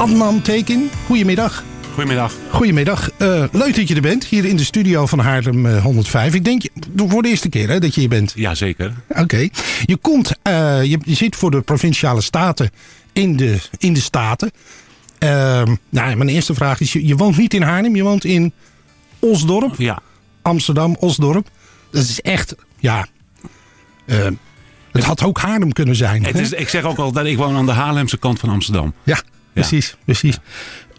Adnan Tekin, goedemiddag. Goedemiddag. Goedemiddag. Uh, leuk dat je er bent, hier in de studio van Haarlem 105. Ik denk voor de eerste keer hè, dat je hier bent. Jazeker. Oké. Je komt, uh, je, je, zit voor de Provinciale Staten in de, in de Staten. Uh, nou, mijn eerste vraag is, je, je, woont niet in Haarlem, je woont in Osdorp. Ja. Amsterdam, Osdorp. Dat is echt, ja... het had ook Haarlem kunnen zijn. Het is, ik zeg ook al dat ik woon aan de Haarlemse kant van Amsterdam. Ja, precies. precies.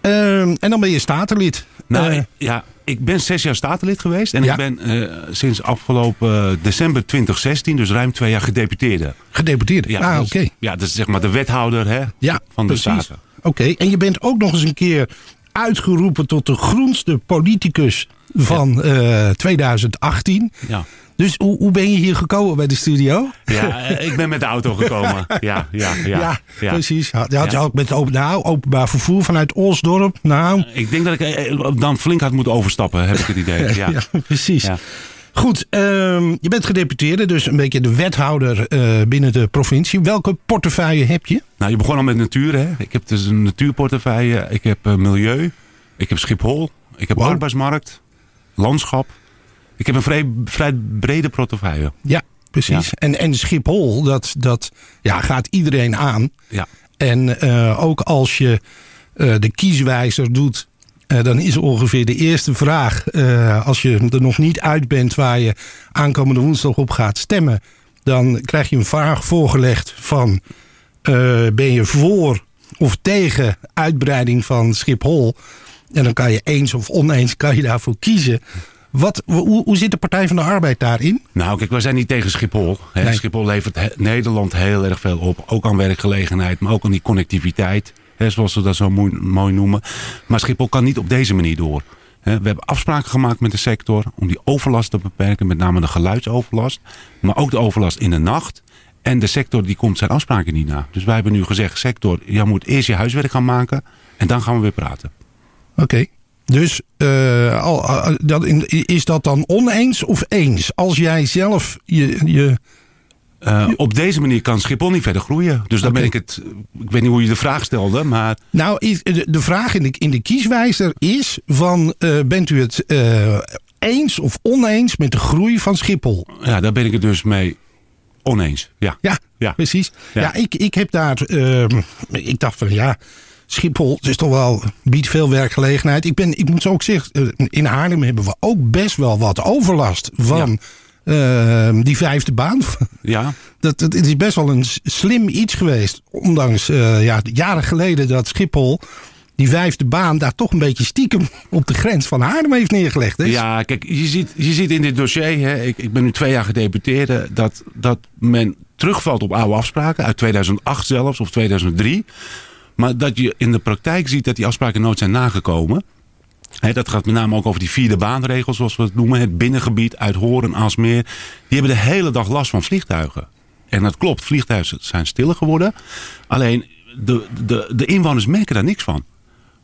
Uh, en dan ben je statenlid. Nou, uh, ja, ik ben zes jaar statenlid geweest. En Ja. ik ben uh, sinds afgelopen december 2016, dus ruim twee jaar gedeputeerde. Gedeputeerde? Ja, ah, dus- oké. Ja, dat is zeg maar de wethouder hè, Ja, van de precies. staten. Oké, en je bent ook nog eens een keer uitgeroepen tot de groenste politicus van eh 2018. Ja. Dus hoe, hoe ben je hier gekomen bij de studio? Ja, eh, ik ben met de auto gekomen. Ja, ja, ja. ja. precies. Ja, had je Ja. ook met open, nou, openbaar vervoer vanuit Osdorp. Nou, Ik denk dat ik eh, dan flink had moeten overstappen, heb ik het idee. Ja. ja, precies. Goed, ehm, je bent gedeputeerde, dus een beetje de wethouder eh, binnen de provincie. Welke portefeuille heb je? Nou, je begon al met natuur, hè? Ik heb dus een natuurportefeuille, ik heb eh, milieu, ik heb Schiphol, ik heb arbeidsmarkt, landschap. Ik heb een vrij, vrij brede portefeuille. Ja, precies. En, en Schiphol, dat, dat ja, gaat iedereen aan. Ja. En eh, ook als je de kieswijzer doet, eh, dan is ongeveer de eerste vraag, eh, als je er nog niet uit bent waar je aankomende woensdag op gaat stemmen, dan krijg je een vraag voorgelegd van eh, ben je voor of tegen uitbreiding van Schiphol? En dan kan je eens of oneens kan je daarvoor kiezen. Wat, hoe, hoe zit de Partij van de Arbeid daarin? Nou, kijk, wij zijn niet tegen Schiphol. Hè. Nee. Schiphol levert he- Nederland heel erg veel op. Ook aan werkgelegenheid, maar ook aan die connectiviteit. Hè, zoals ze dat zo mooi, mooi noemen. Maar Schiphol kan niet op deze manier door. We hebben afspraken gemaakt met de sector om die overlast te beperken. Met name de geluidsoverlast. Maar ook de overlast in de nacht. En de sector die komt zijn afspraken niet na. Dus wij hebben nu gezegd, sector, je moet eerst je huiswerk gaan maken. En dan gaan we weer praten. Oké. Dus eh, al, dat, is dat dan oneens of eens? Als jij zelf je. je Eh, op deze manier kan Schiphol niet verder groeien. Dus dan ben ik het... Ik weet niet hoe je de vraag stelde, maar... nou, de, vraag in de, in de kieswijzer is: van, eh, bent u het eh, eens of oneens met de groei van Schiphol? Ja, daar ben ik het dus mee oneens. Ja. Ja, Ja. precies. Ja, Ja. ik, ik heb daar. ehm, ik dacht van ja. Schiphol is toch wel, biedt veel werkgelegenheid. Ik, ben, ik moet zo ook zeggen, in Haarlem hebben we ook best wel wat overlast van ehm, die vijfde baan. Ja, Dat, dat, het is best wel een slim iets geweest. Ondanks eh, ja, jaren geleden dat Schiphol die vijfde baan daar toch een beetje stiekem op de grens van Haarlem heeft neergelegd. Hè? ja kijk, je ziet, je ziet in dit dossier, hè, ik, ik ben nu twee jaar gedeputeerde, dat, dat men terugvalt op oude afspraken, uit 2008 zelfs, of 2003. Maar dat je in de praktijk ziet dat die afspraken nooit zijn nagekomen. Dat gaat met name ook over die vierde baanregel, zoals we het noemen. Het binnengebied uit Horen, Aalsmeer. Die hebben de hele dag last van vliegtuigen. En dat klopt, vliegtuigen zijn stiller geworden. Alleen de, de, de inwoners merken daar niks van.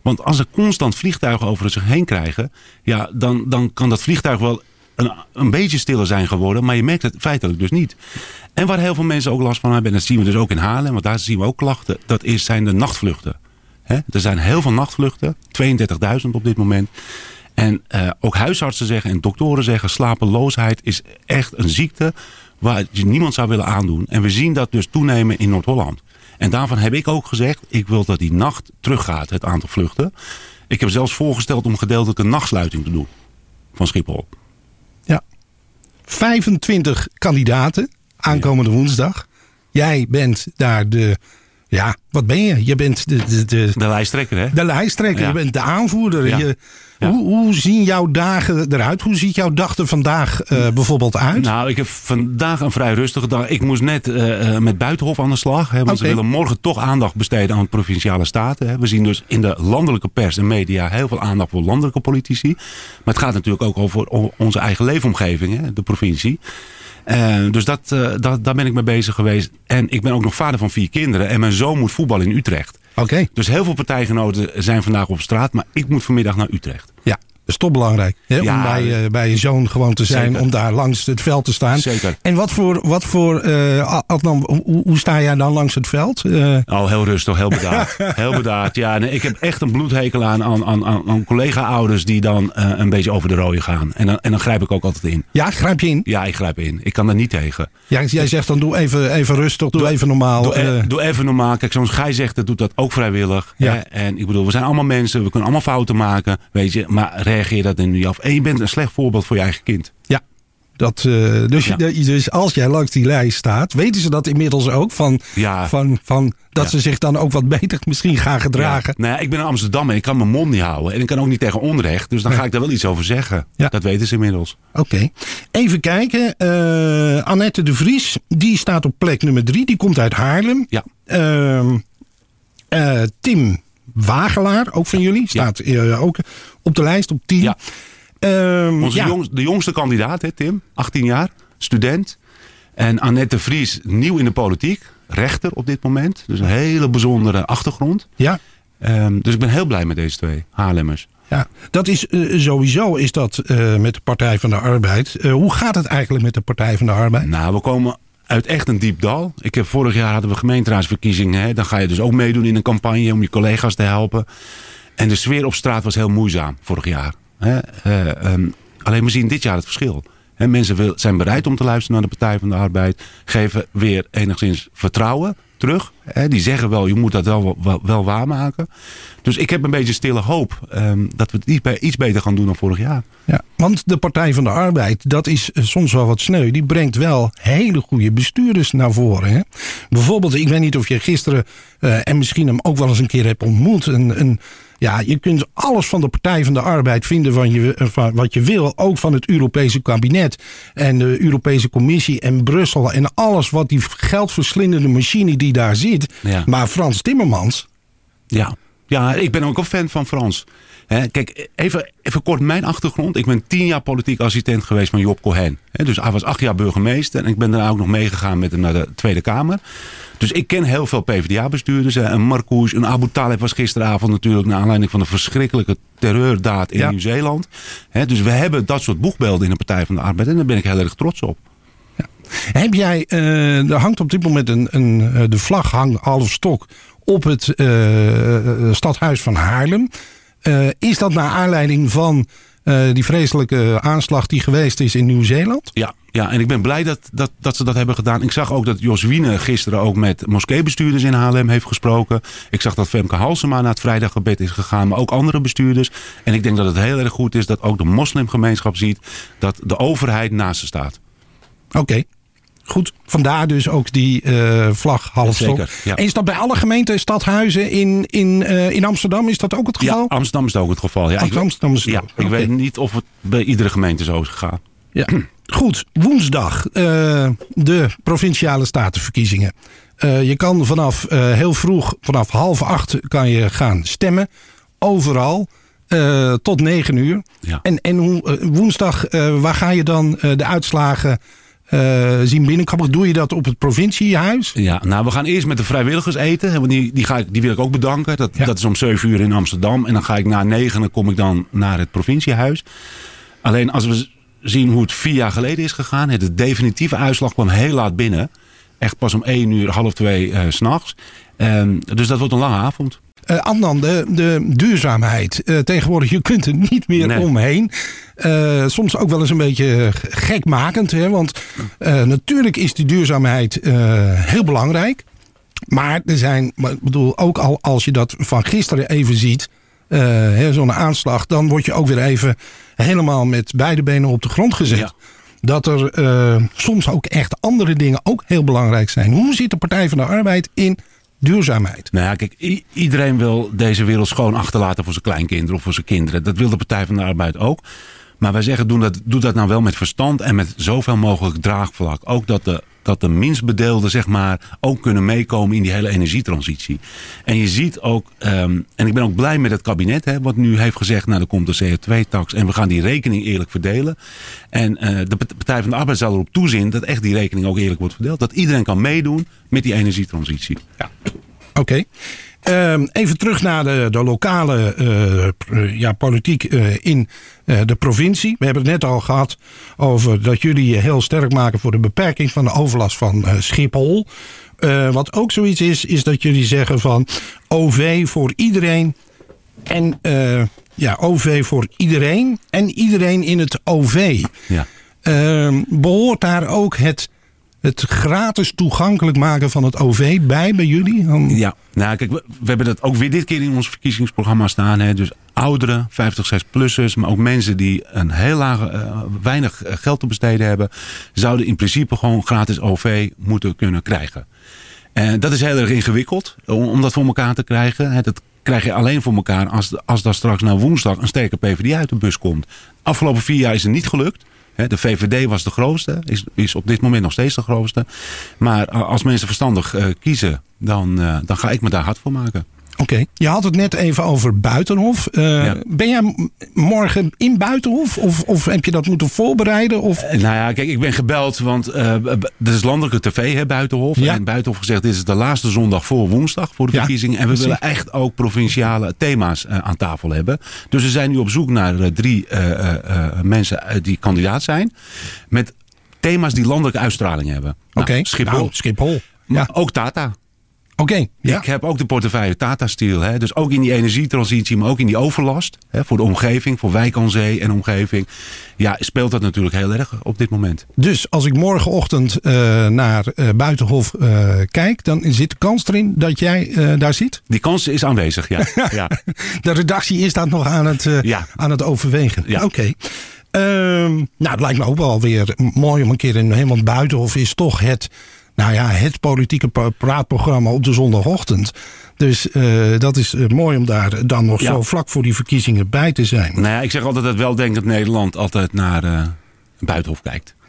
Want als er constant vliegtuigen over zich heen krijgen, ja, dan, dan kan dat vliegtuig wel een, een beetje stiller zijn geworden, maar je merkt het feitelijk dus niet. En waar heel veel mensen ook last van hebben, en dat zien we dus ook in Haarlem, want daar zien we ook klachten, dat is, zijn de nachtvluchten. Hè? Er zijn heel veel nachtvluchten, 32.000 op dit moment. En eh, ook huisartsen zeggen en doktoren zeggen, slapeloosheid is echt een ziekte waar je niemand zou willen aandoen. En we zien dat dus toenemen in Noord-Holland. En daarvan heb ik ook gezegd, ik wil dat die nacht teruggaat, het aantal vluchten. Ik heb zelfs voorgesteld om gedeeltelijke nachtsluiting te doen van Schiphol. Ja. 25 kandidaten aankomende woensdag. Jij bent daar de. Ja, wat ben je? Je bent de, de, de, De lijsttrekker, hè? de lijsttrekker, Ja. je bent de aanvoerder. Ja. Je, Ja. Hoe, hoe zien jouw dagen eruit? Hoe ziet jouw dag er vandaag eh, bijvoorbeeld uit? Nou, ik heb vandaag een vrij rustige dag. Ik moest net eh, eh, met Buitenhof aan de slag. Hè, want ze Oké. willen morgen toch aandacht besteden aan provinciale staten. Hè. We zien dus in de landelijke pers en media heel veel aandacht voor landelijke politici. Maar het gaat natuurlijk ook over onze eigen leefomgeving, hè, de provincie. Eh, dus dat, eh, dat, daar ben ik mee bezig geweest. En ik ben ook nog vader van vier kinderen. En mijn zoon moet voetballen in Utrecht. Oké, Dus heel veel partijgenoten zijn vandaag op straat. Maar ik moet vanmiddag naar Utrecht. ja. Is toch belangrijk. Hè? Ja, om bij, uh, bij je zoon gewoon te zijn. Zeker. Om daar langs het veld te staan. Zeker. En wat voor, wat voor uh, Adnan, hoe, hoe, sta jij dan langs het veld? Uh... Oh, heel rustig, heel bedaard. heel bedaard. Ja, nee, ik heb echt een bloedhekel aan, aan, aan, aan collega-ouders die dan een beetje over de rode gaan. En dan, en dan grijp ik ook altijd in. Ja, grijp je in? Ja, ik grijp in. Ik kan daar niet tegen. Ja, jij zegt dan doe even, even rustig, doe, doe even normaal. Doe, e doe, even normaal. Kijk, zegt, dat doet dat ook vrijwillig. Ja. Hè? En ik bedoel, we zijn allemaal mensen, we kunnen allemaal fouten maken. Weet je, maar reageer dat er nu af. En je bent een slecht voorbeeld voor je eigen kind. Ja. Dat, uh, dus, Ja. dus als jij langs die lijst staat, weten ze dat inmiddels ook? Van, Ja. van, van, dat Ja. ze zich dan ook wat beter misschien gaan gedragen. Nou ja, ik ben in Amsterdam en ik kan mijn mond niet houden. En ik kan ook niet tegen onrecht. Dus dan ga ik daar wel iets over zeggen. Ja. Dat weten ze inmiddels. Oké. Even kijken. eh, Annette de Vries, die staat op plek nummer drie. Die komt uit Haarlem. Ja. Ehm, eh, Tim Wagelaar, ook van jullie, staat eh, ook op de lijst op 10. Ja. Ehm, Onze ja. de jongste kandidaat, hè, Tim. 18 jaar. Student. En Annette Vries, nieuw in de politiek. Rechter op dit moment. Dus een hele bijzondere achtergrond. Ja, Ehm, dus ik ben heel blij met deze twee Haarlemmers. ja, dat is eh, sowieso is dat eh, met de Partij van de Arbeid. Eh, hoe gaat het eigenlijk met de Partij van de Arbeid? Nou, we komen uit echt een diep dal. Ik heb, vorig jaar hadden we gemeenteraadsverkiezingen. Hè. Dan ga je dus ook meedoen in een campagne om je collega's te helpen. En de sfeer op straat was heel moeizaam vorig jaar. Hè. Eh, ehm, alleen we zien dit jaar het verschil. Hè, mensen zijn bereid om te luisteren naar de Partij van de Arbeid. Geven weer enigszins vertrouwen terug. Hè. Die zeggen wel, je moet dat wel, wel, waarmaken. Dus ik heb een beetje stille hoop ehm, dat we het iets, iets beter gaan doen dan vorig jaar. Ja, want de Partij van de Arbeid, dat is eh, soms wel wat sneu. Die brengt wel hele goede bestuurders naar voren. Hè? Bijvoorbeeld, ik weet niet of je gisteren eh, en misschien hem ook wel eens een keer hebt ontmoet. Een, een, ja, je kunt alles van de Partij van de Arbeid vinden van je, eh, van wat je wil. Ook van het Europese kabinet en de Europese Commissie en Brussel. En alles wat die geldverslindende machine die daar zit. Ja. Maar Frans Timmermans, Ja, ja ik ben ook een fan van Frans. Kijk, even, even kort mijn achtergrond. Ik ben tien jaar politiek assistent geweest van Job Cohen. Dus hij was acht jaar burgemeester. En ik ben daarna ook nog meegegaan met hem naar de Tweede Kamer. Dus ik ken heel veel PvdA-bestuurders. Een Marcouch, een Abu Taleb was gisteravond natuurlijk... naar aanleiding van de verschrikkelijke terreurdaad in Ja. Nieuw-Zeeland. Dus we hebben dat soort boegbeelden in de Partij van de Arbeid. En daar ben ik heel erg trots op. Heb jij, eh, er hangt op dit moment een, een, eh, de vlag hangt half stok op het eh, stadhuis van Haarlem. Is dat naar aanleiding van die vreselijke aanslag die geweest is in Nieuw-Zeeland? Ja, ja, en ik ben blij dat, dat, dat ze dat hebben gedaan. Ik zag ook dat Jos Wiene gisteren ook met moskeebestuurders in Haarlem heeft gesproken. Ik zag dat Femke Halsema naar het vrijdaggebed is gegaan, maar ook andere bestuurders. En ik denk dat het heel erg goed is dat ook de moslimgemeenschap ziet dat de overheid naast ze staat. Oké. Goed, vandaar dus ook die eh, vlag half ja. En is dat bij alle gemeenten, stadhuizen in, in, eh, in Amsterdam? Is dat ook het geval? Ja, Amsterdam is ook het geval. Ja, ik, Amsterdam is het ja, ook. ik weet niet of het bij iedere gemeente zo is gegaan. Ja. Goed, woensdag eh, de provinciale statenverkiezingen. Je kan vanaf heel vroeg, vanaf half acht, kan je gaan stemmen. Overal. tot negen uur. Ja. En, en hoe, woensdag, waar ga je dan de uitslagen eh, zien binnenkomen? Doe je dat op het provinciehuis? Ja, nou, we gaan eerst met de vrijwilligers eten. Want die, die, ga ik, die wil ik ook bedanken. Dat, Ja. dat is om 7 uur in Amsterdam. En dan ga ik na 9 dan kom ik dan naar het provinciehuis. Alleen als we zien hoe het vier jaar geleden is gegaan. De definitieve uitslag kwam heel laat binnen. Echt pas om 1 uur, half 2 eh, s s'nachts. dus dat wordt een lange avond. Adnan, de, de duurzaamheid. Eh, tegenwoordig, je kunt er niet meer Nee. omheen. Eh, soms ook wel eens een beetje gekmakend. Hè? Want natuurlijk is die duurzaamheid heel belangrijk. Maar er zijn, maar ik bedoel, ook al als je dat van gisteren even ziet. Zo'n aanslag, dan word je ook weer even helemaal met beide benen op de grond gezet. Ja. Dat er soms ook echt andere dingen ook heel belangrijk zijn. Hoe zit de Partij van de Arbeid in duurzaamheid? Nou ja, kijk, iedereen wil deze wereld schoon achterlaten voor zijn kleinkinderen of voor zijn kinderen. Dat wil de Partij van de Arbeid ook. Maar wij zeggen, doe dat, doe dat nou wel met verstand en met zoveel mogelijk draagvlak. Ook dat de, dat de minst bedeelden, zeg maar, ook kunnen meekomen in die hele energietransitie. En je ziet ook, ehm, en ik ben ook blij met het kabinet, hè, wat nu heeft gezegd, nou er komt de CO2-tax en we gaan die rekening eerlijk verdelen. En eh, de Partij van de Arbeid zal erop toezien dat echt die rekening ook eerlijk wordt verdeeld. Dat iedereen kan meedoen met die energietransitie. Oké. Ehm, even terug naar de, de lokale uh, ja, politiek uh, in de provincie. We hebben het net al gehad over dat jullie je heel sterk maken voor de beperking van de overlast van Schiphol. wat ook zoiets is, is dat jullie zeggen van OV voor iedereen. En ja, OV voor iedereen en iedereen in het OV. Ja. Ehm, behoort daar ook het het gratis toegankelijk maken van het OV bij bij jullie? Ja, nou kijk, we, hebben dat ook weer dit keer in ons verkiezingsprogramma staan. Hè. Dus ouderen, 50, 6-plussers, maar ook mensen die een heel laag, uh, weinig eh, geld te besteden hebben, zouden in principe gewoon gratis OV moeten kunnen krijgen. En dat is heel erg ingewikkeld om, dat voor elkaar te krijgen. Hè. Dat krijg je alleen voor elkaar als, als daar straks naar woensdag een sterke PvdA uit de bus komt. Afgelopen vier jaar is het niet gelukt. De VVD was de grootste, is, is op dit moment nog steeds de grootste. Maar als mensen verstandig uh, kiezen, dan, uh, dan ga ik me daar hard voor maken. Oké, je had het net even over Buitenhof. Uh, Ben jij morgen in Buitenhof? Of, of heb je dat moeten voorbereiden? Of? nou ja, kijk, ik ben gebeld, want uh, is landelijke tv, hè, Buitenhof. Ja. En Buitenhof gezegd, dit is de laatste zondag voor woensdag, voor de ja, verkiezingen. En we willen echt ook provinciale thema's aan tafel hebben. Dus we zijn nu op zoek naar drie mensen die kandidaat zijn. Met thema's die landelijke uitstraling hebben. Oké, nou, Schiphol. Nou, Schiphol. Maar ook Tata. Oké. ja. Ik heb ook de portefeuille Tata Steel. Dus ook in die energietransitie, maar ook in die overlast. Hè, voor de omgeving, voor wijk aan zee en omgeving. Ja, speelt dat natuurlijk heel erg op dit moment. Dus als ik morgenochtend uh, naar uh, Buitenhof uh, kijk, dan zit de kans erin dat jij daar zit? Die kans is aanwezig, ja. ja. de redactie is dat nog aan het, ja. aan het overwegen. Ja. Oké. Okay. Ehm, nou, het lijkt me ook wel weer mooi om een keer in helemaal Buitenhof is toch het nou ja, het politieke praatprogramma op de zondagochtend. Dus uh, dat is uh, mooi om daar dan nog ja. zo vlak voor die verkiezingen bij te zijn. Nou ja, ik zeg altijd dat weldenkend Nederland altijd naar uh, Buitenhof kijkt.